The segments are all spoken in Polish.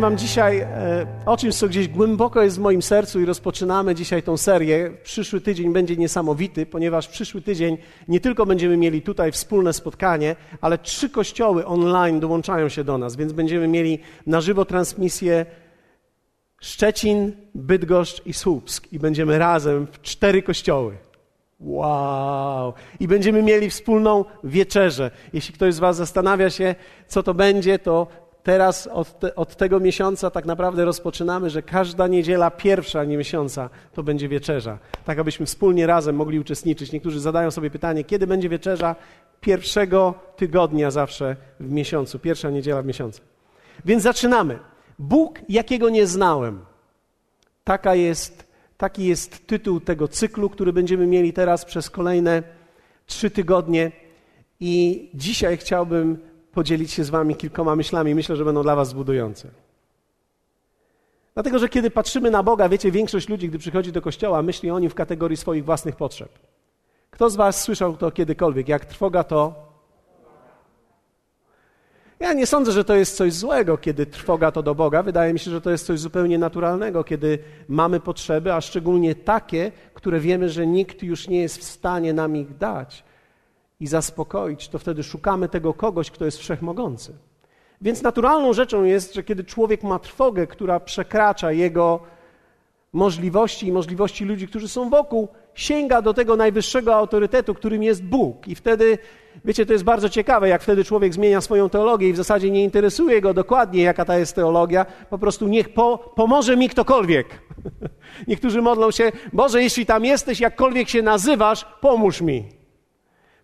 powiem Wam dzisiaj e, o czymś, co gdzieś głęboko jest w moim sercu i rozpoczynamy dzisiaj tą serię. Przyszły tydzień będzie niesamowity, ponieważ przyszły tydzień nie tylko będziemy mieli tutaj wspólne spotkanie, ale trzy kościoły online dołączają się do nas, więc będziemy mieli na żywo transmisję Szczecin, Bydgoszcz i Słupsk i będziemy razem w cztery kościoły. Wow! I będziemy mieli wspólną wieczerzę. Jeśli ktoś z Was zastanawia się, co to będzie, to teraz od, te, od, tego miesiąca tak naprawdę rozpoczynamy, że każda niedziela pierwsza nie miesiąca to będzie wieczerza. Tak, abyśmy wspólnie razem mogli uczestniczyć. Niektórzy zadają sobie pytanie, kiedy będzie wieczerza? Pierwszego tygodnia zawsze w miesiącu, pierwsza niedziela w miesiącu. Więc zaczynamy. Bóg, jakiego nie znałem. Taka jest, taki jest tytuł tego cyklu, który będziemy mieli teraz przez kolejne trzy tygodnie. I dzisiaj chciałbym podzielić się z Wami kilkoma myślami. Myślę, że będą dla Was zbudujące. Dlatego, że kiedy patrzymy na Boga, wiecie, większość ludzi, gdy przychodzi do kościoła, myśli o nim w kategorii swoich własnych potrzeb. Kto z Was słyszał to kiedykolwiek? Jak trwoga to. Ja nie sądzę, że to jest coś złego, kiedy trwoga to do Boga. Wydaje mi się, że to jest coś zupełnie naturalnego, kiedy mamy potrzeby, a szczególnie takie, które wiemy, że nikt już nie jest w stanie nam ich dać i zaspokoić, to wtedy szukamy tego kogoś, kto jest wszechmogący. Więc naturalną rzeczą jest, że kiedy człowiek ma trwogę, która przekracza jego możliwości i możliwości ludzi, którzy są wokół, sięga do tego najwyższego autorytetu, którym jest Bóg. I wtedy, wiecie, to jest bardzo ciekawe, jak wtedy człowiek zmienia swoją teologię i w zasadzie nie interesuje go dokładnie, jaka ta jest teologia, po prostu niech po, pomoże mi ktokolwiek. Niektórzy modlą się, Boże, jeśli tam jesteś, jakkolwiek się nazywasz, pomóż mi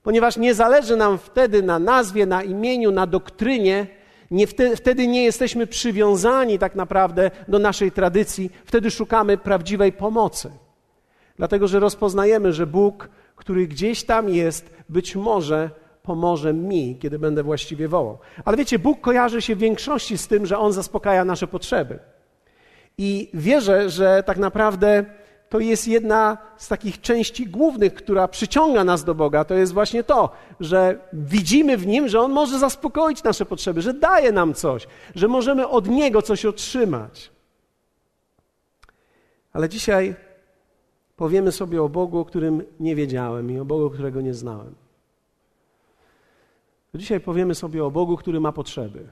ponieważ nie zależy nam wtedy na nazwie, na imieniu, na doktrynie, nie wtedy, nie jesteśmy przywiązani tak naprawdę do naszej tradycji, wtedy szukamy prawdziwej pomocy. Dlatego, że rozpoznajemy, że Bóg, który gdzieś tam jest, być może pomoże mi, kiedy będę właściwie wołał. Ale wiecie, Bóg kojarzy się w większości z tym, że On zaspokaja nasze potrzeby. I wierzę, że tak naprawdę to jest jedna z takich części głównych, która przyciąga nas do Boga. To jest właśnie to, że widzimy w Nim, że On może zaspokoić nasze potrzeby, że daje nam coś, że możemy od Niego coś otrzymać. Ale dzisiaj powiemy sobie o Bogu, o którym nie wiedziałem i o Bogu, którego nie znałem. Dzisiaj powiemy sobie o Bogu, który ma potrzeby.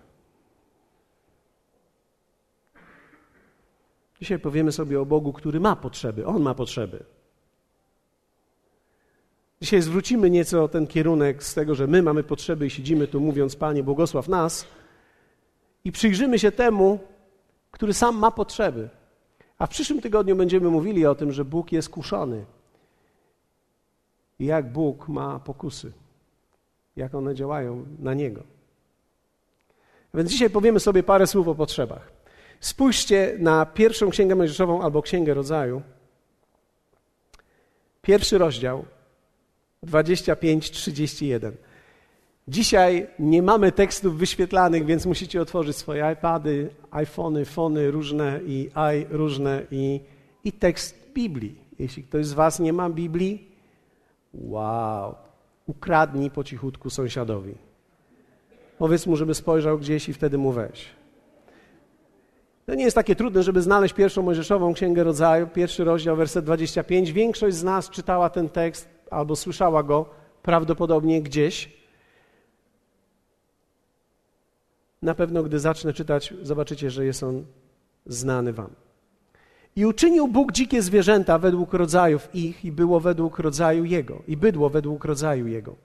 Dzisiaj powiemy sobie o Bogu, który ma potrzeby. On ma potrzeby. Dzisiaj zwrócimy nieco ten kierunek z tego, że my mamy potrzeby i siedzimy tu mówiąc, Panie, błogosław nas i przyjrzymy się temu, który sam ma potrzeby. A w przyszłym tygodniu będziemy mówili o tym, że Bóg jest kuszony. I jak Bóg ma pokusy. Jak one działają na Niego. Więc dzisiaj powiemy sobie parę słów o potrzebach. Spójrzcie na pierwszą księgę Mojżeszową albo księgę rodzaju. Pierwszy rozdział 25-31. Dzisiaj nie mamy tekstów wyświetlanych, więc musicie otworzyć swoje iPady, iPhony, fony różne i i różne i, i tekst Biblii. Jeśli ktoś z Was nie ma Biblii, wow, ukradnij po cichutku sąsiadowi. Powiedz mu, żeby spojrzał gdzieś i wtedy mu weź. To nie jest takie trudne, żeby znaleźć pierwszą Mojżeszową Księgę Rodzaju, pierwszy rozdział, werset 25. Większość z nas czytała ten tekst albo słyszała go prawdopodobnie gdzieś. Na pewno, gdy zacznę czytać, zobaczycie, że jest on znany wam. I uczynił Bóg dzikie zwierzęta według rodzajów ich, i było według rodzaju jego, i bydło według rodzaju jego.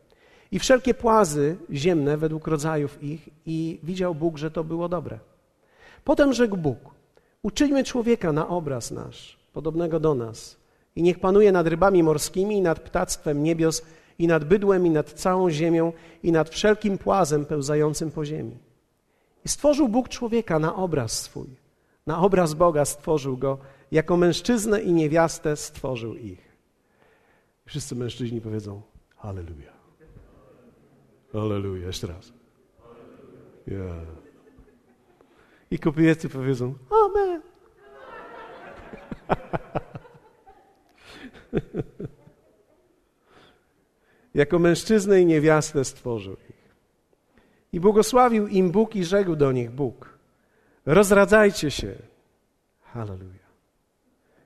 I wszelkie płazy ziemne według rodzajów ich, i widział Bóg, że to było dobre. Potem rzekł Bóg: Uczyńmy człowieka na obraz nasz, podobnego do nas, i niech panuje nad rybami morskimi, i nad ptactwem niebios, i nad bydłem, i nad całą ziemią, i nad wszelkim płazem pełzającym po ziemi. I stworzył Bóg człowieka na obraz swój. Na obraz Boga stworzył go, jako mężczyznę i niewiastę stworzył ich. Wszyscy mężczyźni powiedzą: Halleluja. Halleluja. Jeszcze raz. Yeah. I kobiety powiedzą Amen. jako mężczyznę i niewiastę stworzył ich. I błogosławił im Bóg i rzekł do nich Bóg. Rozradzajcie się. Halleluja.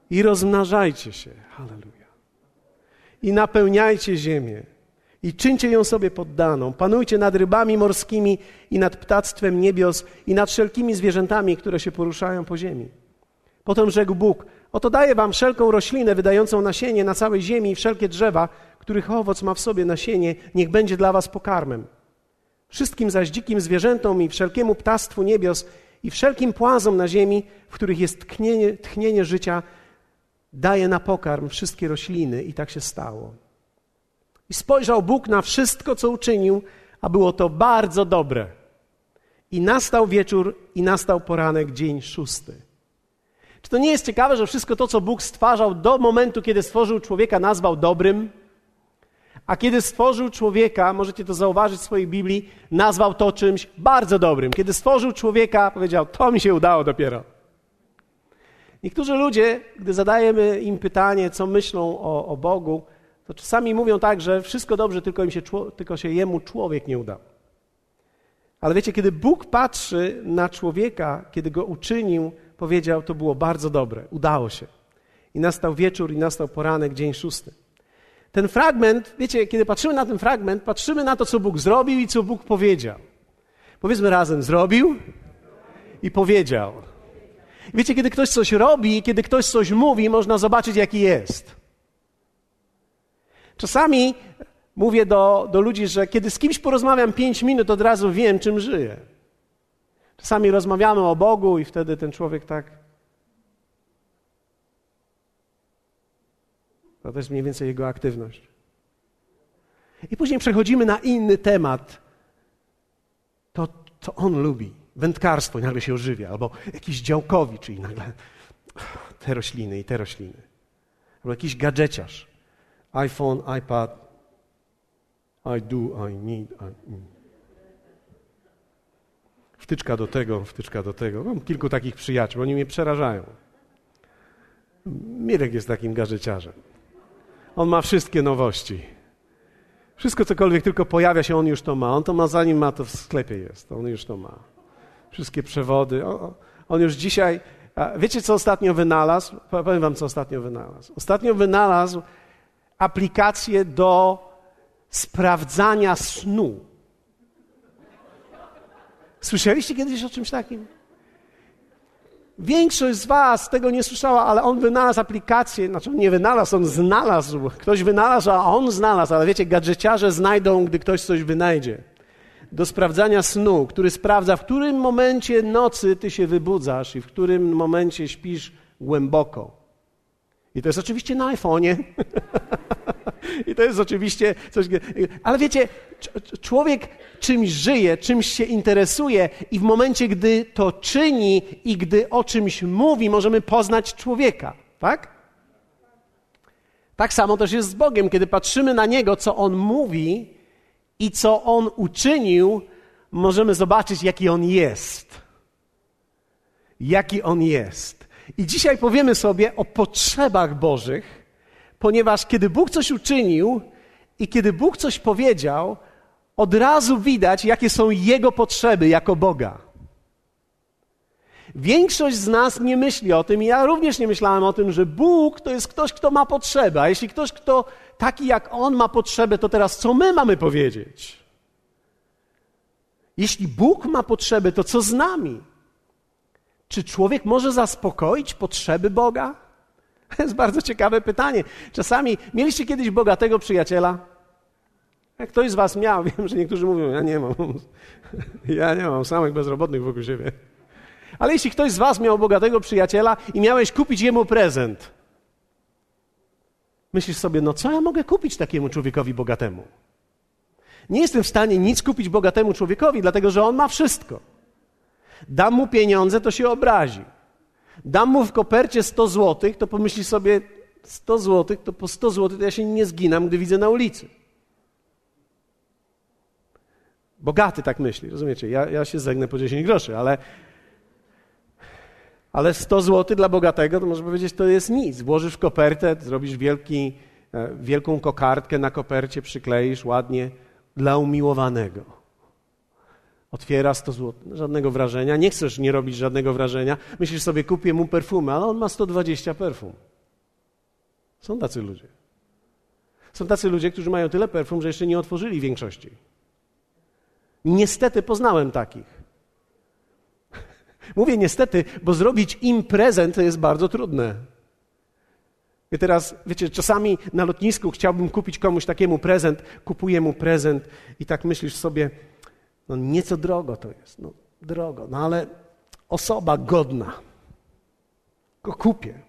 I rozmnażajcie się. Halleluja. I napełniajcie ziemię. I czyńcie ją sobie poddaną. Panujcie nad rybami morskimi i nad ptactwem niebios i nad wszelkimi zwierzętami, które się poruszają po ziemi. Potem rzekł Bóg: Oto daję wam wszelką roślinę wydającą nasienie na całej ziemi i wszelkie drzewa, których owoc ma w sobie nasienie, niech będzie dla was pokarmem. Wszystkim zaś dzikim zwierzętom i wszelkiemu ptactwu niebios i wszelkim płazom na ziemi, w których jest tchnienie, tchnienie życia, daje na pokarm wszystkie rośliny. I tak się stało. I spojrzał Bóg na wszystko, co uczynił, a było to bardzo dobre. I nastał wieczór, i nastał poranek, dzień szósty. Czy to nie jest ciekawe, że wszystko to, co Bóg stwarzał do momentu, kiedy stworzył człowieka, nazwał dobrym? A kiedy stworzył człowieka, możecie to zauważyć w swojej Biblii, nazwał to czymś bardzo dobrym. Kiedy stworzył człowieka, powiedział: To mi się udało dopiero. Niektórzy ludzie, gdy zadajemy im pytanie, co myślą o, o Bogu, to czasami mówią tak, że wszystko dobrze, tylko, im się, tylko się jemu człowiek nie udał. Ale wiecie, kiedy Bóg patrzy na człowieka, kiedy go uczynił, powiedział, to było bardzo dobre, udało się. I nastał wieczór, i nastał poranek, dzień szósty. Ten fragment, wiecie, kiedy patrzymy na ten fragment, patrzymy na to, co Bóg zrobił i co Bóg powiedział. Powiedzmy razem, zrobił i powiedział. Wiecie, kiedy ktoś coś robi, kiedy ktoś coś mówi, można zobaczyć, jaki jest. Czasami mówię do, do ludzi, że kiedy z kimś porozmawiam pięć minut, od razu wiem, czym żyje. Czasami rozmawiamy o Bogu i wtedy ten człowiek tak. To jest mniej więcej jego aktywność. I później przechodzimy na inny temat. To, co on lubi. Wędkarstwo i nagle się ożywia. Albo jakiś działkowi, czyli nagle te rośliny i te rośliny. Albo jakiś gadżeciarz iPhone, iPad. I do, I need. I... Mm. Wtyczka do tego, wtyczka do tego. Mam kilku takich przyjaciół, oni mnie przerażają. Mirek jest takim gadżeciarzem. On ma wszystkie nowości. Wszystko, cokolwiek tylko pojawia się, on już to ma. On to ma, zanim ma, to w sklepie jest. On już to ma. Wszystkie przewody. On już dzisiaj... Wiecie, co ostatnio wynalazł? Powiem wam, co ostatnio wynalazł. Ostatnio wynalazł aplikację do sprawdzania snu. Słyszeliście kiedyś o czymś takim? Większość z Was tego nie słyszała, ale on wynalazł aplikację, znaczy nie wynalazł, on znalazł. Ktoś wynalazł, a on znalazł, ale wiecie, gadżeciarze znajdą, gdy ktoś coś wynajdzie. Do sprawdzania snu, który sprawdza, w którym momencie nocy ty się wybudzasz i w którym momencie śpisz głęboko. I to jest oczywiście na iPhone'ie. I to jest oczywiście coś. Ale wiecie, człowiek czymś żyje, czymś się interesuje, i w momencie, gdy to czyni i gdy o czymś mówi, możemy poznać człowieka. Tak? Tak samo też jest z Bogiem. Kiedy patrzymy na Niego, co On mówi i co On uczynił, możemy zobaczyć, jaki On jest. Jaki On jest. I dzisiaj powiemy sobie o potrzebach Bożych, ponieważ kiedy Bóg coś uczynił i kiedy Bóg coś powiedział, od razu widać, jakie są Jego potrzeby jako Boga. Większość z nas nie myśli o tym, i ja również nie myślałem o tym, że Bóg to jest ktoś, kto ma potrzebę. A jeśli ktoś, kto taki jak On ma potrzebę, to teraz co my mamy powiedzieć? Jeśli Bóg ma potrzebę, to co z nami? Czy człowiek może zaspokoić potrzeby Boga? To jest bardzo ciekawe pytanie. Czasami mieliście kiedyś bogatego przyjaciela? Jak ktoś z was miał, wiem, że niektórzy mówią, ja nie mam. Ja nie mam samych bezrobotnych wokół siebie. Ale jeśli ktoś z was miał bogatego przyjaciela i miałeś kupić jemu prezent, myślisz sobie, no co ja mogę kupić takiemu człowiekowi bogatemu? Nie jestem w stanie nic kupić bogatemu człowiekowi, dlatego że on ma wszystko. Dam mu pieniądze, to się obrazi. Dam mu w kopercie 100 złotych, to pomyśli sobie 100 złotych, to po 100 złotych to ja się nie zginam, gdy widzę na ulicy. Bogaty tak myśli, rozumiecie? Ja, ja się zegnę po 10 groszy, ale, ale 100 zł dla bogatego, to może powiedzieć, to jest nic. Włożysz w kopertę, zrobisz wielki, e, wielką kokardkę na kopercie, przykleisz ładnie dla umiłowanego. Otwiera 100 zł. Żadnego wrażenia. Nie chcesz nie robić żadnego wrażenia. Myślisz sobie, kupię mu perfumy, ale on ma 120 perfum. Są tacy ludzie. Są tacy ludzie, którzy mają tyle perfum, że jeszcze nie otworzyli większości. Niestety poznałem takich. Mówię niestety, bo zrobić im prezent jest bardzo trudne. I teraz, wiecie, czasami na lotnisku chciałbym kupić komuś takiemu prezent, kupuję mu prezent i tak myślisz sobie, no nieco drogo to jest, no drogo, no ale osoba godna, go kupię.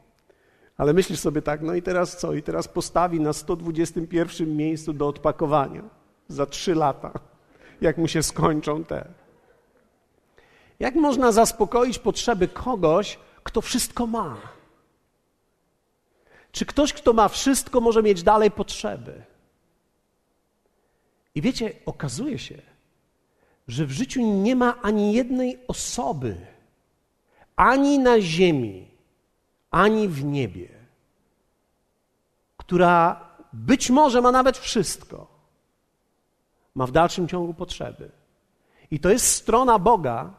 Ale myślisz sobie tak, no i teraz co? I teraz postawi na 121 miejscu do odpakowania za trzy lata, jak mu się skończą te. Jak można zaspokoić potrzeby kogoś, kto wszystko ma? Czy ktoś, kto ma wszystko, może mieć dalej potrzeby? I wiecie, okazuje się, że w życiu nie ma ani jednej osoby, ani na ziemi, ani w niebie, która być może ma nawet wszystko, ma w dalszym ciągu potrzeby. I to jest strona Boga,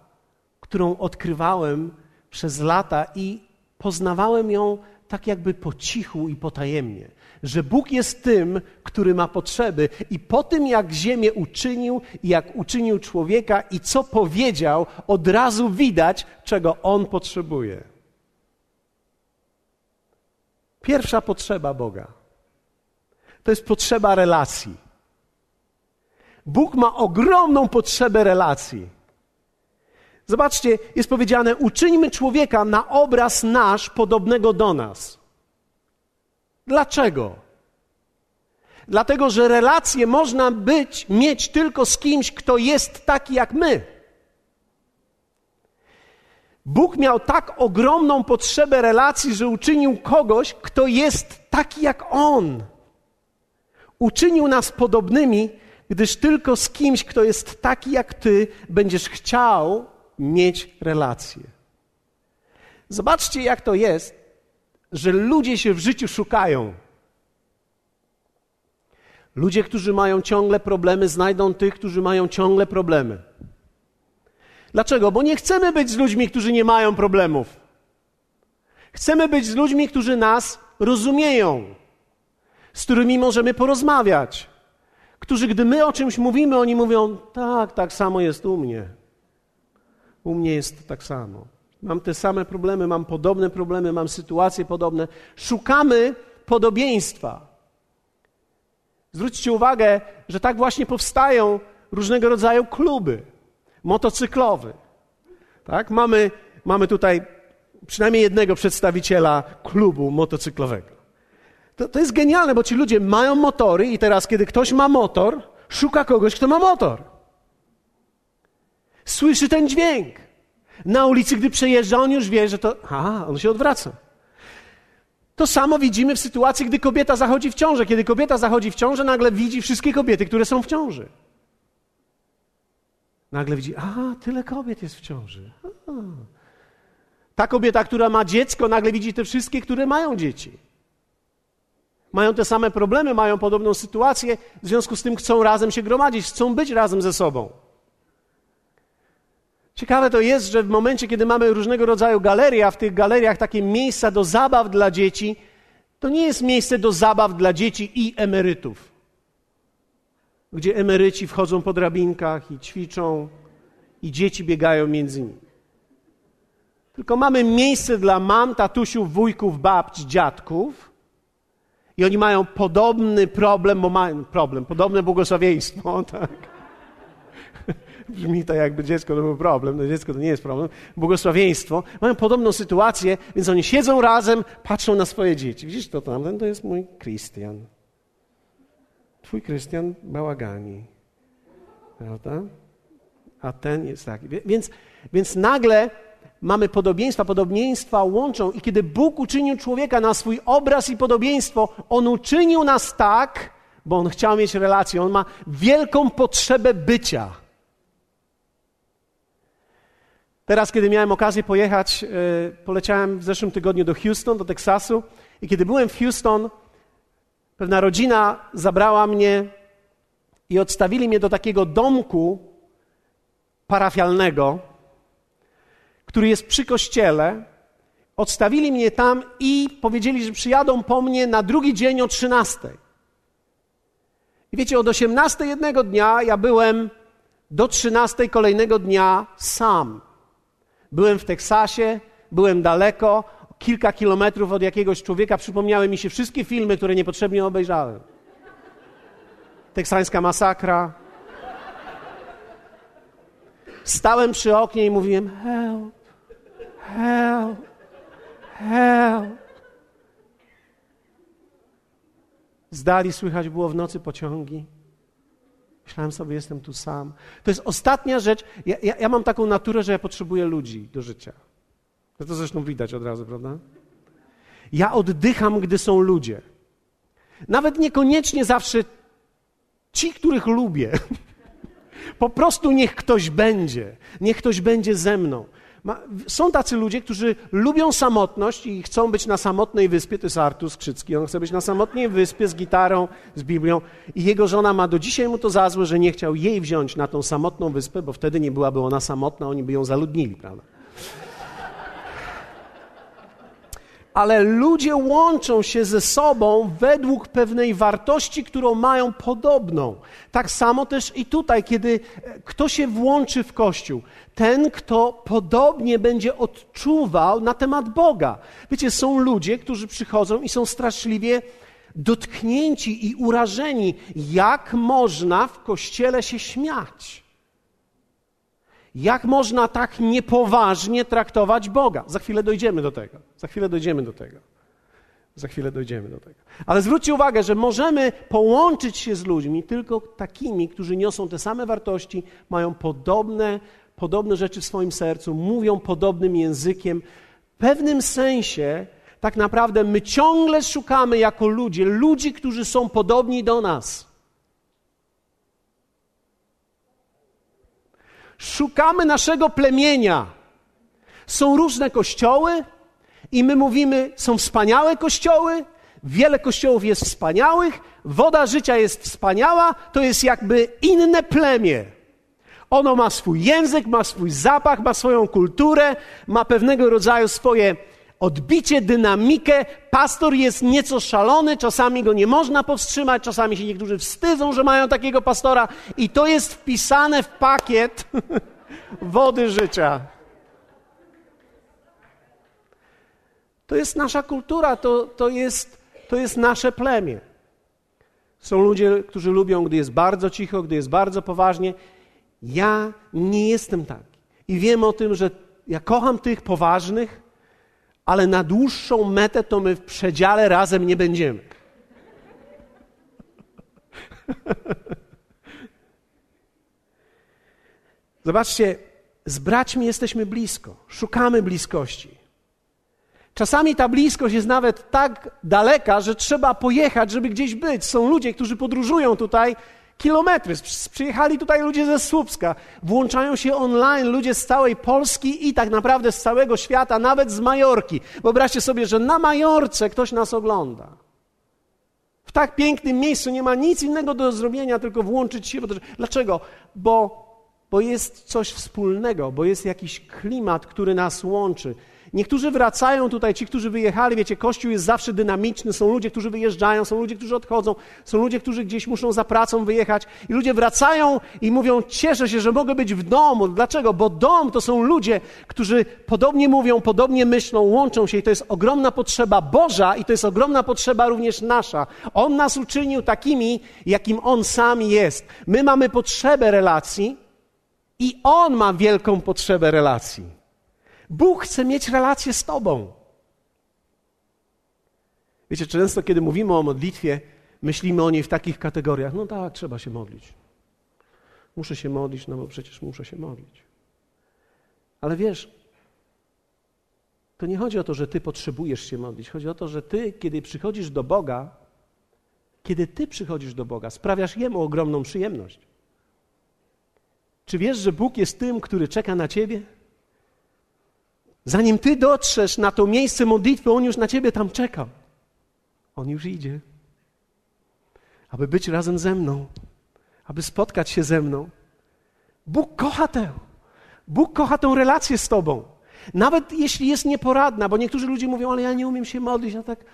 którą odkrywałem przez lata i poznawałem ją tak jakby po cichu i potajemnie, że Bóg jest tym, który ma potrzeby i po tym, jak ziemię uczynił i jak uczynił człowieka i co powiedział, od razu widać, czego on potrzebuje. Pierwsza potrzeba Boga to jest potrzeba relacji. Bóg ma ogromną potrzebę relacji. Zobaczcie, jest powiedziane: uczyńmy człowieka na obraz nasz, podobnego do nas. Dlaczego? Dlatego, że relacje można być, mieć tylko z kimś, kto jest taki jak my. Bóg miał tak ogromną potrzebę relacji, że uczynił kogoś, kto jest taki jak On. Uczynił nas podobnymi, gdyż tylko z kimś, kto jest taki jak Ty, będziesz chciał mieć relacje. Zobaczcie, jak to jest, że ludzie się w życiu szukają. Ludzie, którzy mają ciągle problemy, znajdą tych, którzy mają ciągle problemy. Dlaczego? Bo nie chcemy być z ludźmi, którzy nie mają problemów. Chcemy być z ludźmi, którzy nas rozumieją, z którymi możemy porozmawiać, którzy, gdy my o czymś mówimy, oni mówią: Tak, tak samo jest u mnie. U mnie jest tak samo. Mam te same problemy, mam podobne problemy, mam sytuacje podobne. Szukamy podobieństwa. Zwróćcie uwagę, że tak właśnie powstają różnego rodzaju kluby motocyklowe. Tak? Mamy, mamy tutaj przynajmniej jednego przedstawiciela klubu motocyklowego. To, to jest genialne, bo ci ludzie mają motory i teraz, kiedy ktoś ma motor, szuka kogoś, kto ma motor słyszy ten dźwięk. Na ulicy, gdy przejeżdża, on już wie, że to. A, on się odwraca. To samo widzimy w sytuacji, gdy kobieta zachodzi w ciążę. Kiedy kobieta zachodzi w ciążę, nagle widzi wszystkie kobiety, które są w ciąży. Nagle widzi, a, tyle kobiet jest w ciąży. A. Ta kobieta, która ma dziecko, nagle widzi te wszystkie, które mają dzieci. Mają te same problemy, mają podobną sytuację, w związku z tym chcą razem się gromadzić, chcą być razem ze sobą. Ciekawe to jest, że w momencie, kiedy mamy różnego rodzaju galerie, a w tych galeriach takie miejsca do zabaw dla dzieci, to nie jest miejsce do zabaw dla dzieci i emerytów, gdzie emeryci wchodzą po drabinkach i ćwiczą, i dzieci biegają między nimi. Tylko mamy miejsce dla mam, tatusiów, wujków, babć, dziadków, i oni mają podobny problem, bo mają problem, podobne błogosławieństwo, tak? Brzmi to jakby dziecko to był problem. No dziecko to nie jest problem. Błogosławieństwo. Mają podobną sytuację, więc oni siedzą razem, patrzą na swoje dzieci. Widzisz, to tamten to jest mój Krystian. Twój Krystian bałagani. Prawda? A ten jest taki. Więc, więc nagle mamy podobieństwa, podobieństwa łączą i kiedy Bóg uczynił człowieka na swój obraz i podobieństwo, On uczynił nas tak, bo On chciał mieć relację. On ma wielką potrzebę bycia. Teraz, kiedy miałem okazję pojechać, e, poleciałem w zeszłym tygodniu do Houston, do Teksasu i kiedy byłem w Houston, pewna rodzina zabrała mnie i odstawili mnie do takiego domku parafialnego, który jest przy kościele. Odstawili mnie tam i powiedzieli, że przyjadą po mnie na drugi dzień o 13. I wiecie, od 18 jednego dnia ja byłem do 13 kolejnego dnia sam. Byłem w Teksasie, byłem daleko, kilka kilometrów od jakiegoś człowieka. Przypomniały mi się wszystkie filmy, które niepotrzebnie obejrzałem. Teksańska masakra. Stałem przy oknie i mówiłem: Help, help, help. Z dali słychać było w nocy pociągi. Myślałem sobie, jestem tu sam. To jest ostatnia rzecz. Ja, ja, ja mam taką naturę, że ja potrzebuję ludzi do życia. To zresztą widać od razu, prawda? Ja oddycham, gdy są ludzie. Nawet niekoniecznie zawsze ci, których lubię. Po prostu niech ktoś będzie. Niech ktoś będzie ze mną. Są tacy ludzie, którzy lubią samotność i chcą być na samotnej wyspie. To jest Artur Skrzycki. On chce być na samotnej wyspie z gitarą, z Biblią. I jego żona ma do dzisiaj mu to za złe, że nie chciał jej wziąć na tą samotną wyspę, bo wtedy nie byłaby ona samotna, oni by ją zaludnili, prawda? Ale ludzie łączą się ze sobą według pewnej wartości, którą mają podobną. Tak samo też i tutaj, kiedy kto się włączy w Kościół, ten, kto podobnie będzie odczuwał na temat Boga. Wiecie, są ludzie, którzy przychodzą i są straszliwie dotknięci i urażeni, jak można w Kościele się śmiać. Jak można tak niepoważnie traktować Boga? Za chwilę dojdziemy do tego. Za chwilę dojdziemy do tego. Za chwilę dojdziemy do tego. Ale zwróćcie uwagę, że możemy połączyć się z ludźmi tylko takimi, którzy niosą te same wartości, mają podobne, podobne rzeczy w swoim sercu, mówią podobnym językiem. W pewnym sensie, tak naprawdę, my ciągle szukamy jako ludzie ludzi, którzy są podobni do nas. Szukamy naszego plemienia. Są różne kościoły i my mówimy, są wspaniałe kościoły, wiele kościołów jest wspaniałych, woda życia jest wspaniała, to jest jakby inne plemię. Ono ma swój język, ma swój zapach, ma swoją kulturę, ma pewnego rodzaju swoje odbicie, dynamikę. Pastor jest nieco szalony, czasami go nie można powstrzymać, czasami się niektórzy wstydzą, że mają takiego pastora, i to jest wpisane w pakiet wody życia. To jest nasza kultura, to, to, jest, to jest nasze plemię. Są ludzie, którzy lubią, gdy jest bardzo cicho, gdy jest bardzo poważnie. Ja nie jestem taki. I wiem o tym, że ja kocham tych poważnych, ale na dłuższą metę to my w przedziale razem nie będziemy. Zobaczcie, z braćmi jesteśmy blisko, szukamy bliskości. Czasami ta bliskość jest nawet tak daleka, że trzeba pojechać, żeby gdzieś być. Są ludzie, którzy podróżują tutaj kilometry. Przyjechali tutaj ludzie ze Słupska, włączają się online ludzie z całej Polski i tak naprawdę z całego świata, nawet z Majorki. Wyobraźcie sobie, że na Majorce ktoś nas ogląda. W tak pięknym miejscu nie ma nic innego do zrobienia, tylko włączyć się. Dlaczego? Bo, bo jest coś wspólnego, bo jest jakiś klimat, który nas łączy. Niektórzy wracają tutaj, ci, którzy wyjechali, wiecie, Kościół jest zawsze dynamiczny, są ludzie, którzy wyjeżdżają, są ludzie, którzy odchodzą, są ludzie, którzy gdzieś muszą za pracą wyjechać i ludzie wracają i mówią, cieszę się, że mogę być w domu. Dlaczego? Bo dom to są ludzie, którzy podobnie mówią, podobnie myślą, łączą się i to jest ogromna potrzeba Boża i to jest ogromna potrzeba również nasza. On nas uczynił takimi, jakim On sam jest. My mamy potrzebę relacji i On ma wielką potrzebę relacji. Bóg chce mieć relację z Tobą. Wiecie, często kiedy mówimy o modlitwie, myślimy o niej w takich kategoriach. No tak, trzeba się modlić. Muszę się modlić, no bo przecież muszę się modlić. Ale wiesz, to nie chodzi o to, że ty potrzebujesz się modlić. Chodzi o to, że ty, kiedy przychodzisz do Boga, kiedy ty przychodzisz do Boga, sprawiasz Jemu ogromną przyjemność. Czy wiesz, że Bóg jest tym, który czeka na ciebie? Zanim ty dotrzesz na to miejsce modlitwy, on już na ciebie tam czeka. On już idzie, aby być razem ze mną, aby spotkać się ze mną. Bóg kocha tę. Bóg kocha tę relację z tobą. Nawet jeśli jest nieporadna, bo niektórzy ludzie mówią, ale ja nie umiem się modlić, a tak.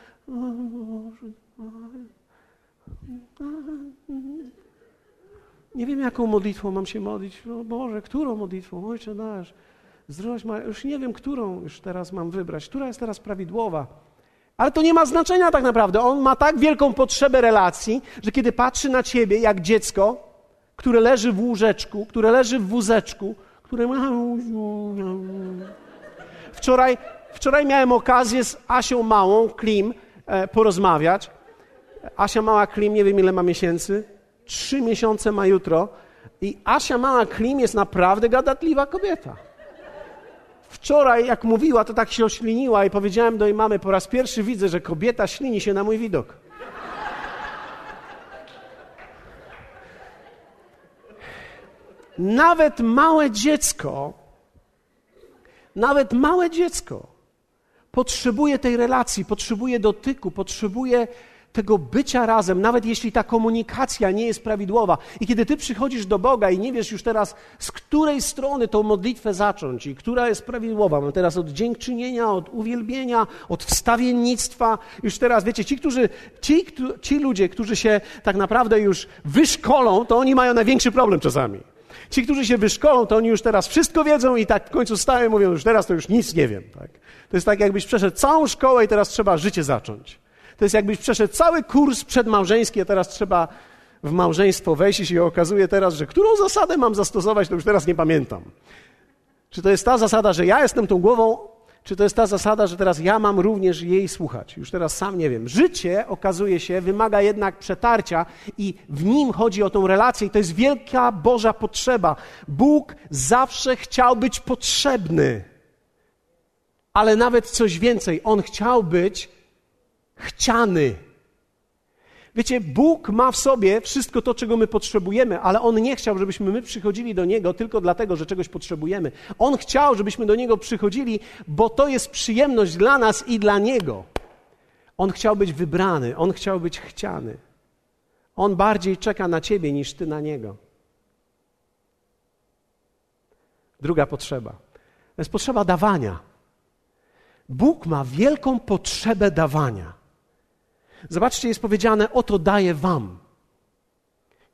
Nie wiem, jaką modlitwą mam się modlić. O Boże, którą modlitwą? Ojcze nasz, zdrowaś. Już nie wiem, którą już teraz mam wybrać. Która jest teraz prawidłowa? Ale to nie ma znaczenia tak naprawdę. On ma tak wielką potrzebę relacji, że kiedy patrzy na ciebie jak dziecko, które leży w łóżeczku, które leży w wózeczku, które ma... Wczoraj, wczoraj miałem okazję z Asią Małą, Klim, e, porozmawiać. Asia Mała Klim, nie wiem ile ma miesięcy, trzy miesiące ma jutro i Asia Mała Klim jest naprawdę gadatliwa kobieta. Wczoraj, jak mówiła, to tak się ośliniła i powiedziałem do jej mamy, po raz pierwszy widzę, że kobieta ślini się na mój widok. Nawet małe dziecko, nawet małe dziecko potrzebuje tej relacji, potrzebuje dotyku, potrzebuje tego bycia razem, nawet jeśli ta komunikacja nie jest prawidłowa. I kiedy ty przychodzisz do Boga i nie wiesz już teraz, z której strony tą modlitwę zacząć i która jest prawidłowa, mam teraz od dziękczynienia, od uwielbienia, od wstawiennictwa. Już teraz, wiecie, ci, którzy, ci, ci ludzie, którzy się tak naprawdę już wyszkolą, to oni mają największy problem czasami. Ci, którzy się wyszkolą, to oni już teraz wszystko wiedzą i tak w końcu stają i mówią, już teraz to już nic nie wiem. Tak? To jest tak, jakbyś przeszedł całą szkołę i teraz trzeba życie zacząć. To jest jakbyś przeszedł cały kurs przedmałżeński, a teraz trzeba w małżeństwo wejść i się okazuje teraz, że którą zasadę mam zastosować, to już teraz nie pamiętam. Czy to jest ta zasada, że ja jestem tą głową, czy to jest ta zasada, że teraz ja mam również jej słuchać? Już teraz sam nie wiem. Życie, okazuje się, wymaga jednak przetarcia i w nim chodzi o tą relację i to jest wielka Boża potrzeba. Bóg zawsze chciał być potrzebny, ale nawet coś więcej. On chciał być chciany. Wiecie, Bóg ma w sobie wszystko to, czego my potrzebujemy, ale On nie chciał, żebyśmy my przychodzili do Niego tylko dlatego, że czegoś potrzebujemy. On chciał, żebyśmy do Niego przychodzili, bo to jest przyjemność dla nas i dla Niego. On chciał być wybrany, On chciał być chciany. On bardziej czeka na Ciebie niż Ty na Niego. Druga potrzeba. To jest potrzeba dawania. Bóg ma wielką potrzebę dawania. Zobaczcie, jest powiedziane: Oto daję wam.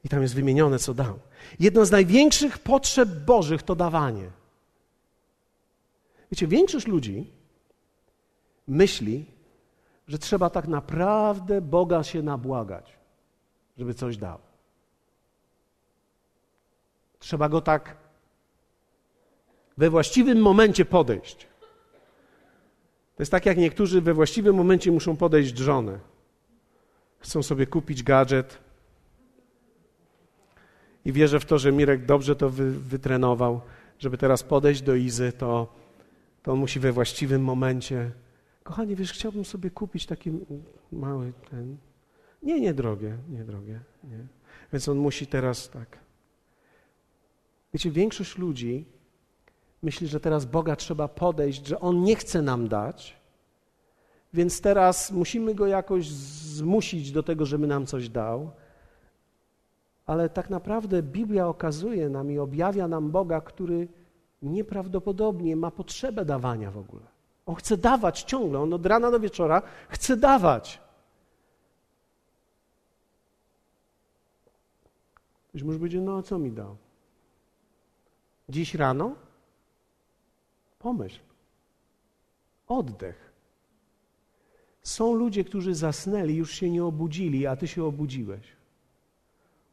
I tam jest wymienione, co dał. Jedna z największych potrzeb Bożych to dawanie. Wiecie, większość ludzi myśli, że trzeba tak naprawdę Boga się nabłagać, żeby coś dał. Trzeba go tak we właściwym momencie podejść. To jest tak, jak niektórzy we właściwym momencie muszą podejść żonę chcą sobie kupić gadżet. I wierzę w to, że Mirek dobrze to wy, wytrenował, żeby teraz podejść do Izy, to, to on musi we właściwym momencie. Kochanie, wiesz, chciałbym sobie kupić taki mały ten. Nie, nie drogie, nie drogie. Nie. Więc on musi teraz tak. Wiecie, większość ludzi myśli, że teraz Boga trzeba podejść, że On nie chce nam dać, więc teraz musimy go jakoś zmusić do tego, żeby nam coś dał. Ale tak naprawdę Biblia okazuje nam i objawia nam Boga, który nieprawdopodobnie ma potrzebę dawania w ogóle. On chce dawać ciągle, on od rana do wieczora chce dawać. Ktoś może będzie, no co mi dał? Dziś rano? Pomyśl. Oddech. Są ludzie, którzy zasnęli, już się nie obudzili, a ty się obudziłeś.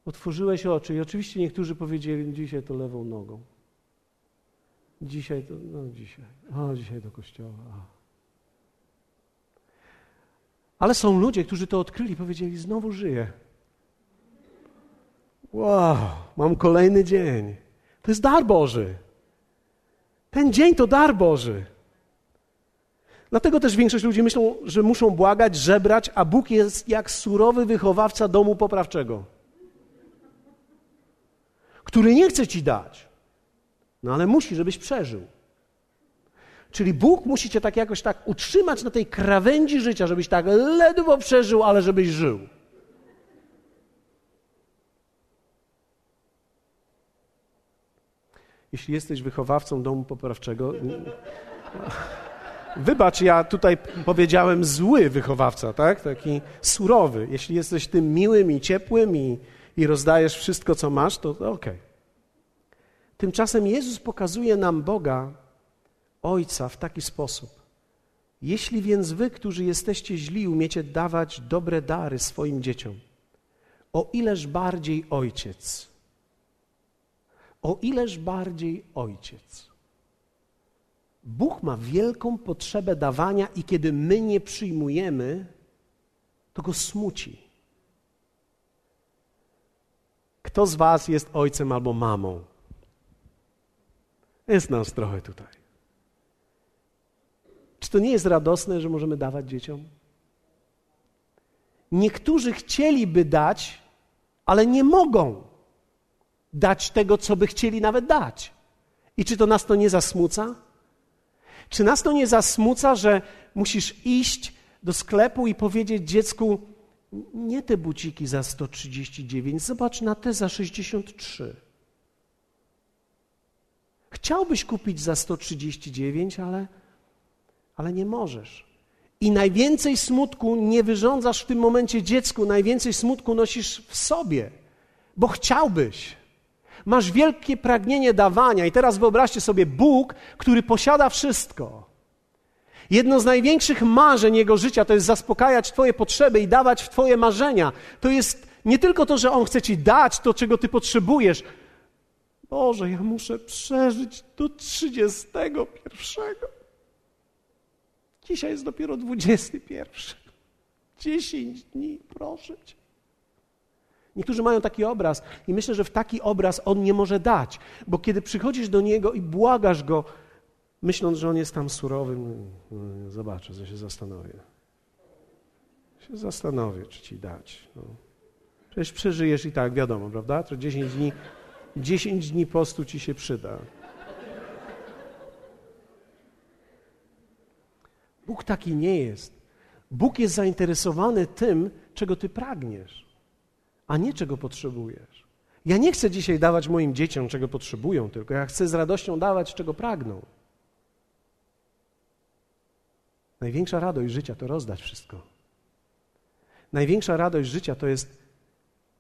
Otworzyłeś oczy i oczywiście niektórzy powiedzieli, dzisiaj to lewą nogą. Dzisiaj to, no dzisiaj, o dzisiaj do kościoła. Ale są ludzie, którzy to odkryli, powiedzieli, znowu żyję. Wow, mam kolejny dzień. To jest dar Boży. Ten dzień to dar Boży. Dlatego też większość ludzi myślą, że muszą błagać, żebrać, a Bóg jest jak surowy wychowawca domu poprawczego, który nie chce ci dać, no ale musi, żebyś przeżył. Czyli Bóg musi cię tak jakoś tak utrzymać na tej krawędzi życia, żebyś tak ledwo przeżył, ale żebyś żył. Jeśli jesteś wychowawcą domu poprawczego, wybacz, ja tutaj powiedziałem zły wychowawca, tak? Taki surowy. Jeśli jesteś tym miłym i ciepłym i, i rozdajesz wszystko, co masz, to, to okej. Okay. Tymczasem Jezus pokazuje nam Boga, Ojca, w taki sposób. Jeśli więc wy, którzy jesteście źli, umiecie dawać dobre dary swoim dzieciom, o ileż bardziej Ojciec, o ileż bardziej Ojciec. Bóg ma wielką potrzebę dawania i kiedy my nie przyjmujemy, to go smuci. Kto z Was jest ojcem albo mamą? Jest nas trochę tutaj. Czy to nie jest radosne, że możemy dawać dzieciom? Niektórzy chcieliby dać, ale nie mogą dać tego, co by chcieli nawet dać. I czy to nas to nie zasmuca? Czy nas to nie zasmuca, że musisz iść do sklepu i powiedzieć dziecku, nie te buciki za 139, zobacz na te za 63. Chciałbyś kupić za 139, ale, ale nie możesz. I najwięcej smutku nie wyrządzasz w tym momencie dziecku, najwięcej smutku nosisz w sobie, bo chciałbyś. Masz wielkie pragnienie dawania, i teraz wyobraźcie sobie Bóg, który posiada wszystko. Jedno z największych marzeń Jego życia to jest zaspokajać Twoje potrzeby i dawać w Twoje marzenia. To jest nie tylko to, że On chce Ci dać to, czego Ty potrzebujesz, Boże, ja muszę przeżyć do 31. Dzisiaj jest dopiero 21. 10 dni, proszę cię. Niektórzy mają taki obraz i myślę, że w taki obraz on nie może dać, bo kiedy przychodzisz do niego i błagasz go, myśląc, że on jest tam surowy, no, zobaczę, co się zastanowię. Się zastanowię, czy ci dać. No. Przecież przeżyjesz i tak, wiadomo, prawda? To 10 dni 10 dni postu ci się przyda. Bóg taki nie jest. Bóg jest zainteresowany tym, czego ty pragniesz, a nie czego potrzebujesz. Ja nie chcę dzisiaj dawać moim dzieciom, czego potrzebują, tylko ja chcę z radością dawać, czego pragną. Największa radość życia to rozdać wszystko. Największa radość życia to jest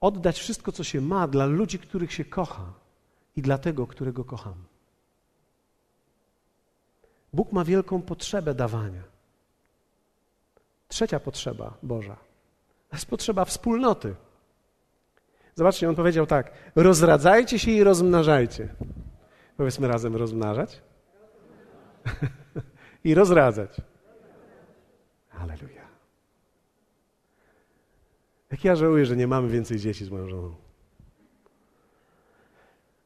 oddać wszystko, co się ma dla ludzi, których się kocha i dla tego, którego kocham. Bóg ma wielką potrzebę dawania. Trzecia potrzeba Boża to jest potrzeba wspólnoty. Zobaczcie, on powiedział tak: rozradzajcie się i rozmnażajcie. Powiedzmy razem rozmnażać i rozradzać. Aleluja. Jak ja żałuję, że nie mamy więcej dzieci z moją żoną.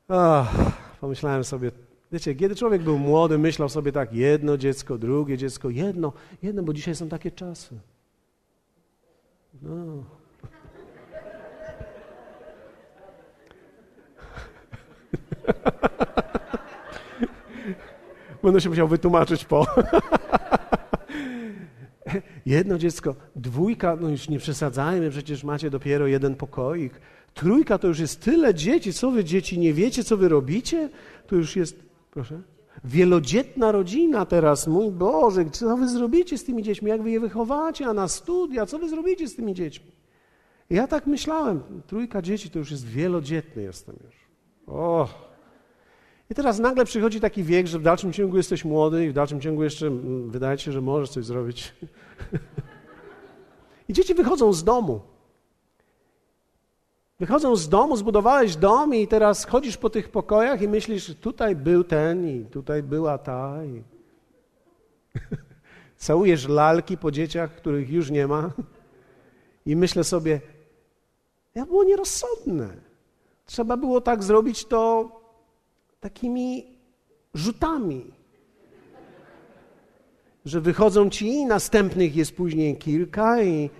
Ach, pomyślałem sobie, wiecie, kiedy człowiek był młody, myślał sobie tak, jedno dziecko, drugie dziecko, jedno, jedno, bo dzisiaj są takie czasy. No. Będę się musiał wytłumaczyć po. Jedno dziecko, dwójka, no już nie przesadzajmy, przecież macie dopiero jeden pokoik. Trójka to już jest tyle dzieci. Co wy dzieci nie wiecie, co wy robicie? To już jest, proszę, wielodzietna rodzina teraz. Mój Boże, co wy zrobicie z tymi dziećmi? Jak wy je wychowacie? A na studia, co wy zrobicie z tymi dziećmi? Ja tak myślałem, trójka dzieci to już jest wielodzietny jestem już. O. I teraz nagle przychodzi taki wiek, że w dalszym ciągu jesteś młody i w dalszym ciągu jeszcze mm, wydaje się, że możesz coś zrobić. I dzieci wychodzą z domu. Wychodzą z domu, zbudowałeś dom i teraz chodzisz po tych pokojach i myślisz, tutaj był ten i tutaj była ta. I... Całujesz lalki po dzieciach, których już nie ma. I myślę sobie, ja było nierozsądne. Trzeba było tak zrobić to takimi rzutami. Że wychodzą ci, następnych jest później kilka i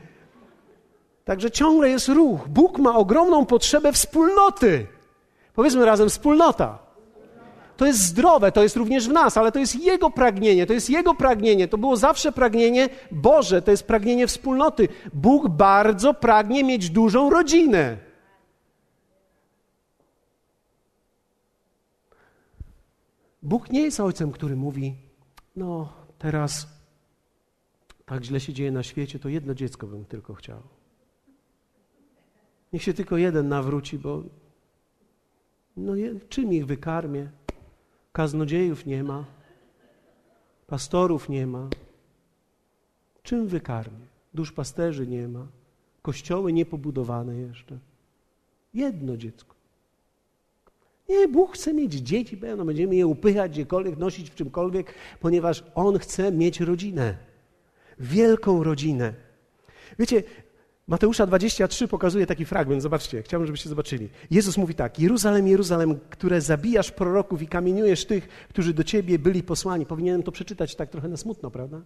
Także ciągle jest ruch. Bóg ma ogromną potrzebę wspólnoty. Powiedzmy razem wspólnota. To jest zdrowe, to jest również w nas, ale to jest Jego pragnienie, to jest Jego pragnienie. To było zawsze pragnienie Boże, to jest pragnienie wspólnoty. Bóg bardzo pragnie mieć dużą rodzinę. Bóg nie jest ojcem, który mówi: No, teraz tak źle się dzieje na świecie, to jedno dziecko bym tylko chciał. Niech się tylko jeden nawróci, bo no, czym ich wykarmię? Kaznodziejów nie ma, pastorów nie ma. Czym wykarmię? Duszpasterzy nie ma, kościoły niepobudowane jeszcze. Jedno dziecko. Nie, Bóg chce mieć dzieci, pewno będziemy je upychać gdziekolwiek, nosić w czymkolwiek, ponieważ On chce mieć rodzinę. Wielką rodzinę. Wiecie, Mateusza 23 pokazuje taki fragment, zobaczcie, chciałbym, żebyście zobaczyli. Jezus mówi tak: Jeruzalem, Jeruzalem, które zabijasz proroków i kamieniujesz tych, którzy do ciebie byli posłani. Powinienem to przeczytać tak trochę na smutno, prawda?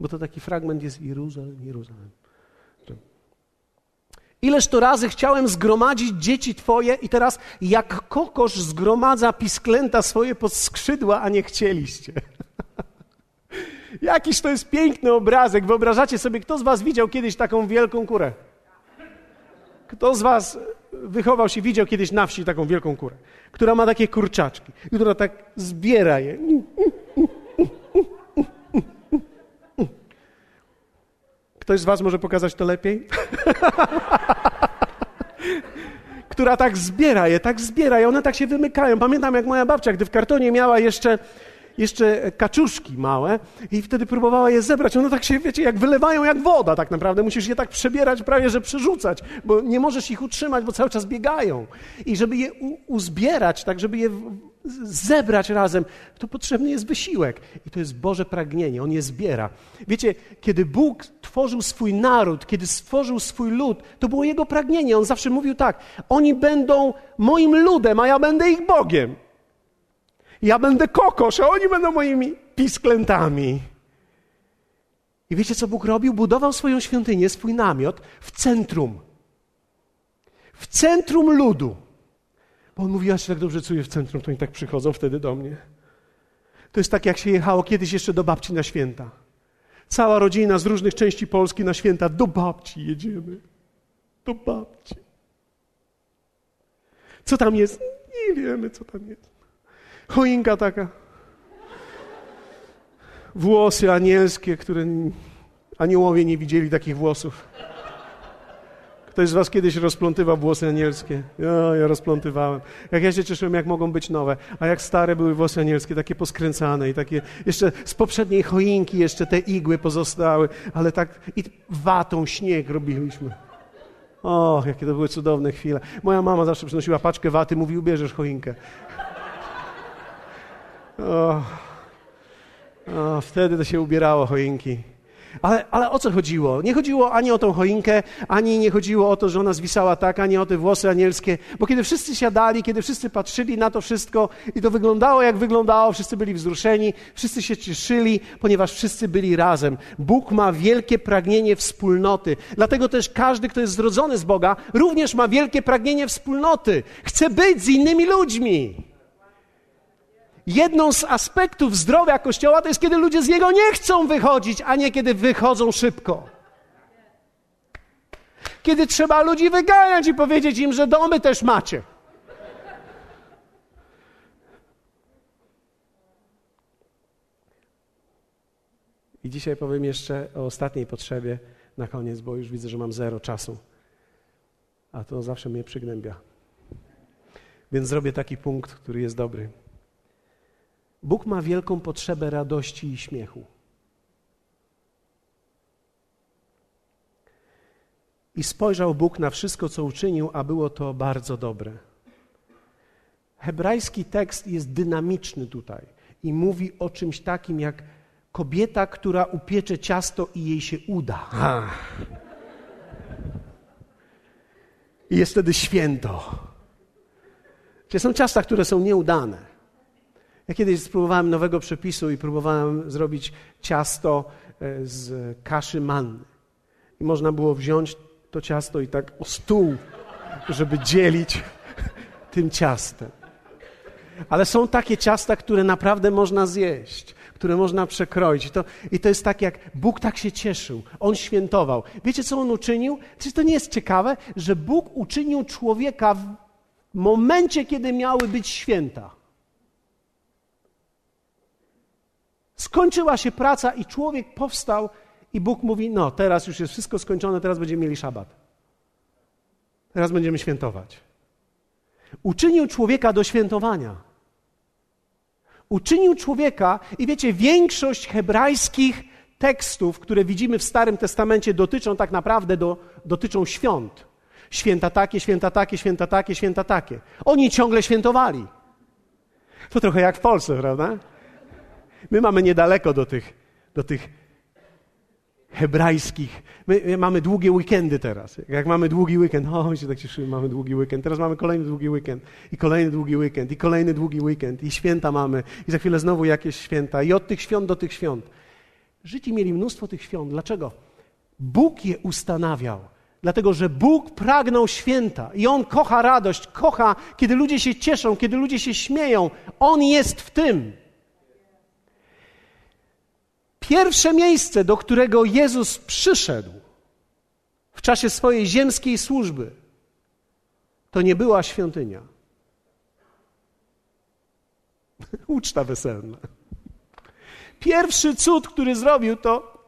Bo to taki fragment jest Jeruzalem, Jeruzalem. Ileż to razy chciałem zgromadzić dzieci Twoje i teraz jak kokosz zgromadza pisklęta swoje pod skrzydła, a nie chcieliście. Jakiś to jest piękny obrazek. Wyobrażacie sobie, kto z Was widział kiedyś taką wielką kurę? Kto z Was wychował się, widział kiedyś na wsi taką wielką kurę, która ma takie kurczaczki która tak zbiera je. Ktoś z Was może pokazać to lepiej? która tak zbiera je, tak zbiera je, one tak się wymykają. Pamiętam, jak moja babcia, gdy w kartonie miała jeszcze jeszcze kaczuszki małe i wtedy próbowała je zebrać. One tak się, wiecie, jak wylewają jak woda tak naprawdę. Musisz je tak przebierać, prawie że przerzucać, bo nie możesz ich utrzymać, bo cały czas biegają. I żeby je uzbierać, tak żeby je zebrać razem, to potrzebny jest wysiłek. I to jest Boże pragnienie, On je zbiera. Wiecie, kiedy Bóg tworzył swój naród, kiedy stworzył swój lud, to było Jego pragnienie. On zawsze mówił tak, oni będą moim ludem, a ja będę ich Bogiem. Ja będę kokosz, a oni będą moimi pisklętami. I wiecie, co Bóg robił? Budował swoją świątynię, swój namiot w centrum. W centrum ludu. Bo on mówi, ja się tak dobrze czuję w centrum, to oni tak przychodzą wtedy do mnie. To jest tak, jak się jechało kiedyś jeszcze do babci na święta. Cała rodzina z różnych części Polski na święta do babci jedziemy. Do babci. Co tam jest? Nie wiemy, co tam jest. Choinka taka. Włosy anielskie, które aniołowie nie widzieli takich włosów. Ktoś z was kiedyś rozplątywał włosy anielskie? Ja, ja rozplątywałem. Jak ja się cieszyłem, jak mogą być nowe. A jak stare były włosy anielskie, takie poskręcane i takie jeszcze z poprzedniej choinki jeszcze te igły pozostały, ale tak i watą śnieg robiliśmy. O, jakie to były cudowne chwile. Moja mama zawsze przynosiła paczkę waty, mówi, ubierzesz choinkę. O, o, wtedy to się ubierało choinki. Ale, ale o co chodziło? Nie chodziło ani o tą choinkę, ani nie chodziło o to, że ona zwisała tak, ani o te włosy anielskie. Bo kiedy wszyscy siadali, kiedy wszyscy patrzyli na to wszystko i to wyglądało jak wyglądało, wszyscy byli wzruszeni, wszyscy się cieszyli, ponieważ wszyscy byli razem. Bóg ma wielkie pragnienie wspólnoty. Dlatego też każdy, kto jest zrodzony z Boga, również ma wielkie pragnienie wspólnoty. Chce być z innymi ludźmi jedną z aspektów zdrowia Kościoła to jest, kiedy ludzie z niego nie chcą wychodzić, a nie kiedy wychodzą szybko. Kiedy trzeba ludzi wyganiać i powiedzieć im, że domy też macie. I dzisiaj powiem jeszcze o ostatniej potrzebie na koniec, bo już widzę, że mam zero czasu. A to zawsze mnie przygnębia. Więc zrobię taki punkt, który jest dobry. Bóg ma wielką potrzebę radości i śmiechu. I spojrzał Bóg na wszystko, co uczynił, a było to bardzo dobre. Hebrajski tekst jest dynamiczny tutaj i mówi o czymś takim jak kobieta, która upiecze ciasto i jej się uda. I jest wtedy święto. Czy są ciasta, które są nieudane? Ja kiedyś spróbowałem nowego przepisu i próbowałem zrobić ciasto e, z kaszy manny. I można było wziąć to ciasto i tak o stół, żeby dzielić tym ciastem. Ale są takie ciasta, które naprawdę można zjeść, które można przekroić. I to, I to jest tak, jak Bóg tak się cieszył. On świętował. Wiecie, co On uczynił? Czy to nie jest ciekawe, że Bóg uczynił człowieka w momencie, kiedy miały być święta? Skończyła się praca i człowiek powstał i Bóg mówi: No, teraz już jest wszystko skończone, teraz będziemy mieli szabat. Teraz będziemy świętować. Uczynił człowieka do świętowania. Uczynił człowieka, i wiecie, większość hebrajskich tekstów, które widzimy w Starym Testamencie, dotyczą tak naprawdę do, dotyczą świąt. Święta takie, święta takie, święta takie, święta takie. Oni ciągle świętowali. To trochę jak w Polsce, prawda? My mamy niedaleko do tych, do tych hebrajskich. My mamy długie weekendy teraz. Jak mamy długi weekend, o, się tak cieszymy, mamy długi weekend. Teraz mamy kolejny długi weekend i kolejny długi weekend i kolejny długi weekend i święta mamy i za chwilę znowu jakieś święta i od tych świąt do tych świąt. Żydzi mieli mnóstwo tych świąt. Dlaczego? Bóg je ustanawiał. Dlatego, że Bóg pragnął święta i On kocha radość, kocha, kiedy ludzie się cieszą, kiedy ludzie się śmieją. On jest w tym. Pierwsze miejsce, do którego Jezus przyszedł w czasie swojej ziemskiej służby, to nie była świątynia. Uczta weselna. Pierwszy cud, który zrobił, to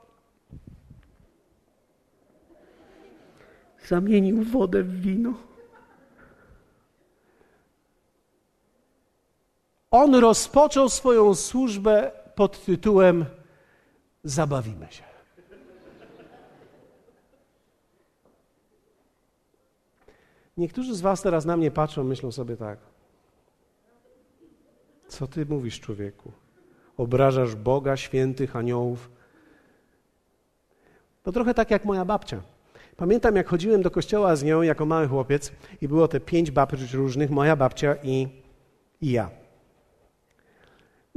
zamienił wodę w wino. On rozpoczął swoją służbę pod tytułem zabawimy się. Niektórzy z Was teraz na mnie patrzą, myślą sobie tak. Co ty mówisz, człowieku? Obrażasz Boga, świętych, aniołów. To trochę tak jak moja babcia. Pamiętam, jak chodziłem do kościoła z nią jako mały chłopiec i było te pięć babci różnych, moja babcia i, i ja.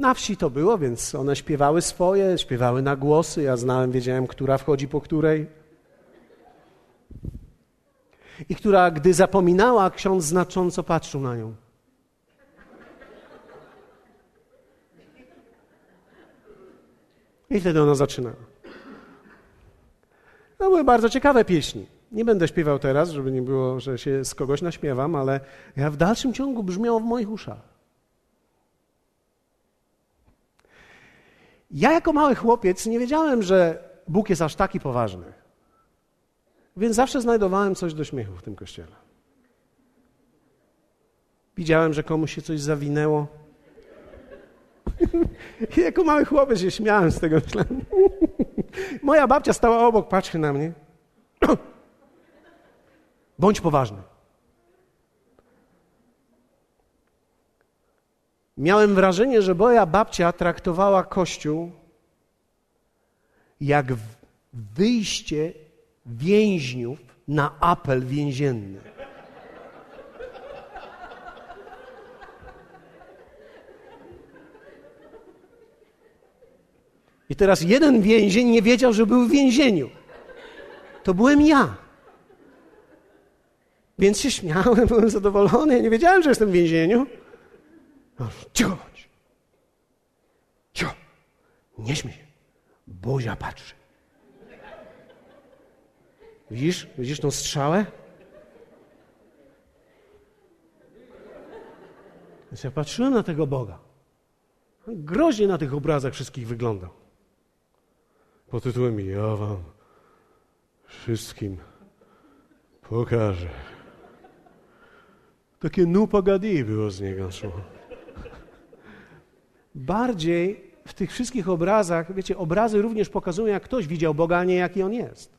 Na wsi to było, więc one śpiewały swoje, śpiewały na głosy. Ja znałem, wiedziałem, która wchodzi po której. I która, gdy zapominała, ksiądz znacząco patrzył na nią. I wtedy ona zaczyna. To były bardzo ciekawe pieśni. Nie będę śpiewał teraz, żeby nie było, że się z kogoś naśmiewam, ale ja w dalszym ciągu brzmiało w moich uszach. Ja jako mały chłopiec nie wiedziałem, że Bóg jest aż taki poważny. Więc zawsze znajdowałem coś do śmiechu w tym kościele. Widziałem, że komuś się coś zawinęło. I jako mały chłopiec się śmiałem z tego. Moja babcia stała obok, patrzy na mnie. Bądź poważny. Miałem wrażenie, że moja babcia traktowała Kościół jak wyjście więźniów na apel więzienny. I teraz jeden więzień nie wiedział, że był w więzieniu. To byłem ja. Więc się śmiałem, byłem zadowolony. Ja nie wiedziałem, że jestem w więzieniu. Cicho bądź. Cicho. Nie śmiej się. Bozia patrzy. Widzisz? Widzisz tą strzałę? Więc ja patrzyłem na tego Boga. Groźnie na tych obrazach wszystkich wyglądał. Pod tytułem Ja wam wszystkim pokażę. Takie nupagadi było z niego. Bardziej w tych wszystkich obrazach, wiecie, obrazy również pokazują, jak ktoś widział Boga, a nie jaki on jest.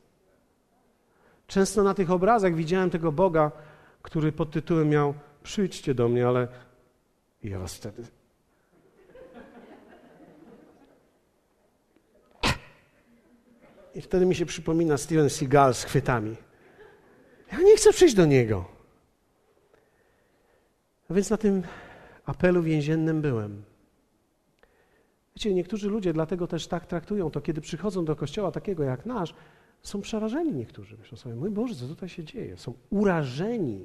Często na tych obrazach widziałem tego Boga, który pod tytułem miał przyjdźcie do mnie, ale ja was wtedy I wtedy mi się przypomina Steven Seagal z chwytami. Ja nie chcę przyjść do niego. A więc na tym apelu więziennym byłem. Wiecie, niektórzy ludzie dlatego też tak traktują to, kiedy przychodzą do kościoła takiego jak nasz, są przerażeni niektórzy. Myślą sobie, mój Boże, co tutaj się dzieje? Są urażeni.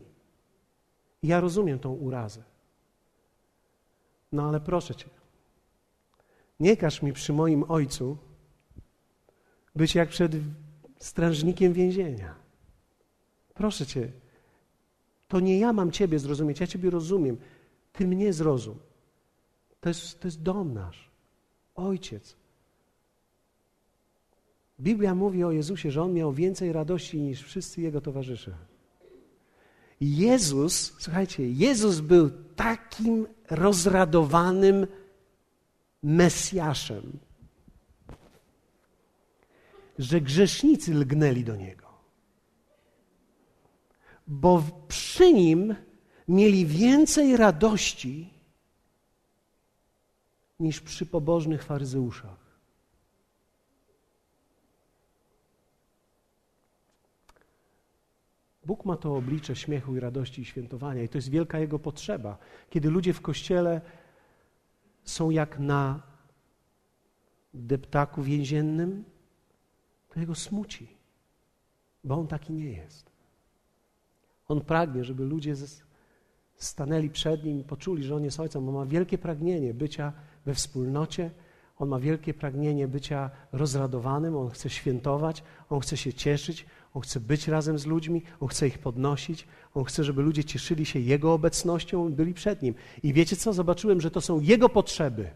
Ja rozumiem tą urazę. No ale proszę Cię, nie każ mi przy moim ojcu być jak przed strażnikiem więzienia. Proszę Cię, to nie ja mam Ciebie zrozumieć, ja Ciebie rozumiem. Ty mnie zrozum. To jest, to jest dom nasz. Ojciec, Biblia mówi o Jezusie, że on miał więcej radości niż wszyscy jego towarzysze. Jezus, słuchajcie, Jezus był takim rozradowanym Mesjaszem, że grzesznicy lgnęli do niego. Bo przy nim mieli więcej radości niż przy pobożnych faryzeuszach. Bóg ma to oblicze śmiechu i radości i świętowania, i to jest wielka Jego potrzeba. Kiedy ludzie w kościele są jak na deptaku więziennym, to Jego smuci, bo On taki nie jest. On pragnie, żeby ludzie stanęli przed Nim i poczuli, że On jest Ojcem. On ma wielkie pragnienie bycia we wspólnocie, On ma wielkie pragnienie bycia rozradowanym, On chce świętować, On chce się cieszyć, on chce być razem z ludźmi, on chce ich podnosić, on chce, żeby ludzie cieszyli się Jego obecnością i byli przed Nim. I wiecie co? Zobaczyłem, że to są Jego potrzeby.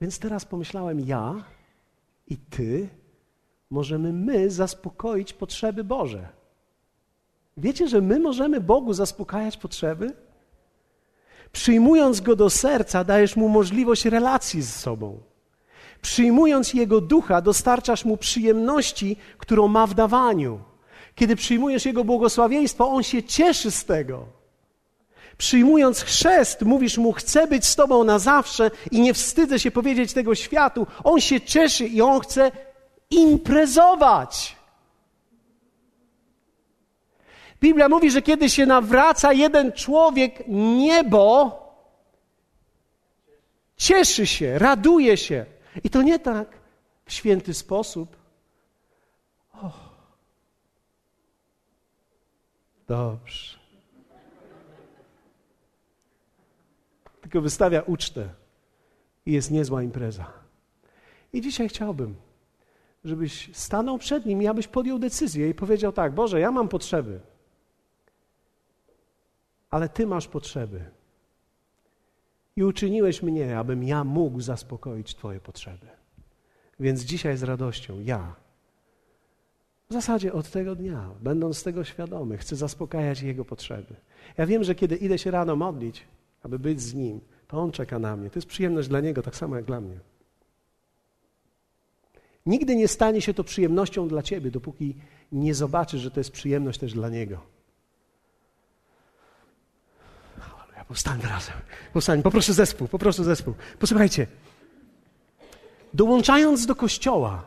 Więc teraz pomyślałem, ja i Ty możemy my zaspokoić potrzeby Boże. Wiecie, że my możemy Bogu zaspokajać potrzeby? Przyjmując Go do serca, dajesz Mu możliwość relacji z sobą. Przyjmując Jego ducha, dostarczasz mu przyjemności, którą ma w dawaniu. Kiedy przyjmujesz Jego błogosławieństwo, On się cieszy z tego. Przyjmując chrzest, mówisz mu: Chcę być z Tobą na zawsze i nie wstydzę się powiedzieć tego światu. On się cieszy i on chce imprezować. Biblia mówi, że kiedy się nawraca jeden człowiek, niebo cieszy się, raduje się. I to nie tak w święty sposób. Oh. Dobrze. Tylko wystawia ucztę i jest niezła impreza. I dzisiaj chciałbym, żebyś stanął przed nim i abyś podjął decyzję i powiedział tak: Boże, ja mam potrzeby, ale Ty masz potrzeby i uczyniłeś mnie, abym ja mógł zaspokoić Twoje potrzeby. Więc dzisiaj z radością ja, w zasadzie od tego dnia, będąc tego świadomy, chcę zaspokajać Jego potrzeby. Ja wiem, że kiedy idę się rano modlić, aby być z Nim, to On czeka na mnie. To jest przyjemność dla Niego, tak samo jak dla mnie. Nigdy nie stanie się to przyjemnością dla Ciebie, dopóki nie zobaczysz, że to jest przyjemność też dla Niego. Powstańmy razem. Powstań. Poproszę zespół, poproszę zespół. Posłuchajcie. Dołączając do kościoła,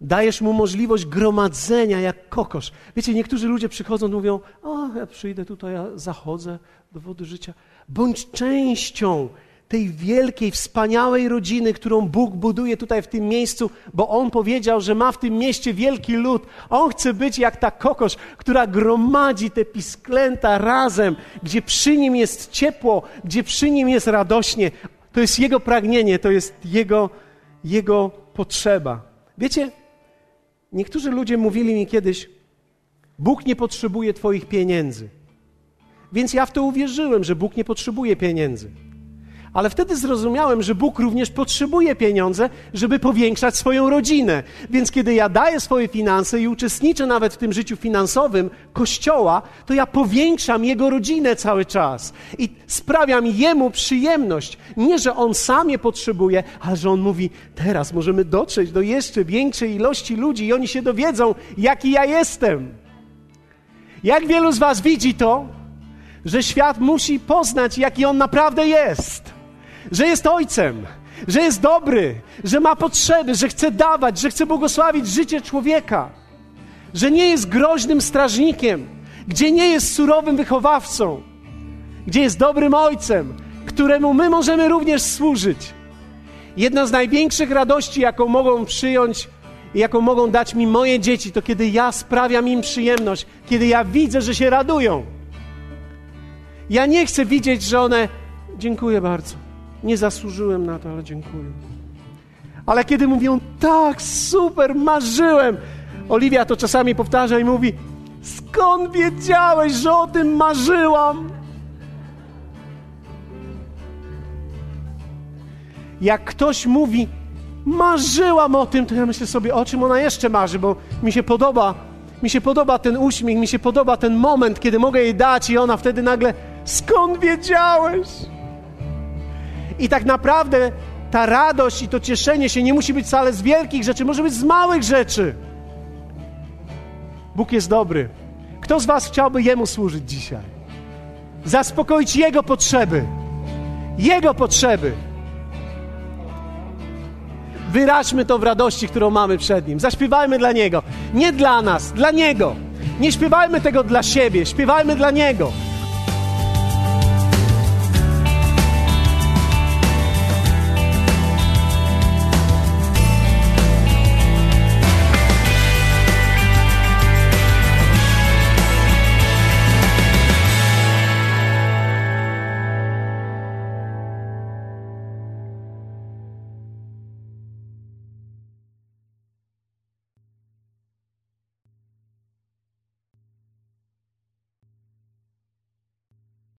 dajesz mu możliwość gromadzenia jak kokosz. Wiecie, niektórzy ludzie przychodzą i mówią: O, ja przyjdę tutaj, ja zachodzę do wody życia. Bądź częścią tej wielkiej, wspaniałej rodziny, którą Bóg buduje tutaj w tym miejscu, bo On powiedział, że ma w tym mieście wielki lud. On chce być jak ta kokosz, która gromadzi te pisklęta razem, gdzie przy nim jest ciepło, gdzie przy nim jest radośnie. To jest Jego pragnienie, to jest Jego, Jego potrzeba. Wiecie, niektórzy ludzie mówili mi kiedyś, Bóg nie potrzebuje Twoich pieniędzy. Więc ja w to uwierzyłem, że Bóg nie potrzebuje pieniędzy. Ale wtedy zrozumiałem, że Bóg również potrzebuje pieniądze, żeby powiększać swoją rodzinę. Więc kiedy ja daję swoje finanse i uczestniczę nawet w tym życiu finansowym Kościoła, to ja powiększam Jego rodzinę cały czas i sprawiam Jemu przyjemność. Nie, że On sam je potrzebuje, ale że On mówi, teraz możemy dotrzeć do jeszcze większej ilości ludzi i oni się dowiedzą, jaki ja jestem. Jak wielu z Was widzi to, że świat musi poznać, jaki On naprawdę jest że jest Ojcem, że jest dobry, że ma potrzeby, że chce dawać, że chce błogosławić życie człowieka, że nie jest groźnym strażnikiem, gdzie nie jest surowym wychowawcą, gdzie jest dobrym Ojcem, któremu my możemy również służyć. Jedna z największych radości, jaką mogą przyjąć i jaką mogą dać mi moje dzieci, to kiedy ja sprawiam im przyjemność, kiedy ja widzę, że się radują. Ja nie chcę widzieć, że one. Dziękuję bardzo. Nie zasłużyłem na to, ale dziękuję. Ale kiedy mówią, tak, super, marzyłem. Oliwia to czasami powtarza i mówi, skąd wiedziałeś, że o tym marzyłam? Jak ktoś mówi, marzyłam o tym, to ja myślę sobie, o czym ona jeszcze marzy, bo mi się podoba, mi się podoba ten uśmiech, mi się podoba ten moment, kiedy mogę jej dać i ona wtedy nagle, skąd wiedziałeś? I tak naprawdę ta radość i to cieszenie się nie musi być wcale z wielkich rzeczy, może być z małych rzeczy. Bóg jest dobry. Kto z Was chciałby Jemu służyć dzisiaj? Zaspokoić Jego potrzeby. Jego potrzeby. Wyraźmy to w radości, którą mamy przed Nim. Zaśpiewajmy dla Niego. Nie dla nas, dla Niego. Nie śpiewajmy tego dla siebie, śpiewajmy dla Niego.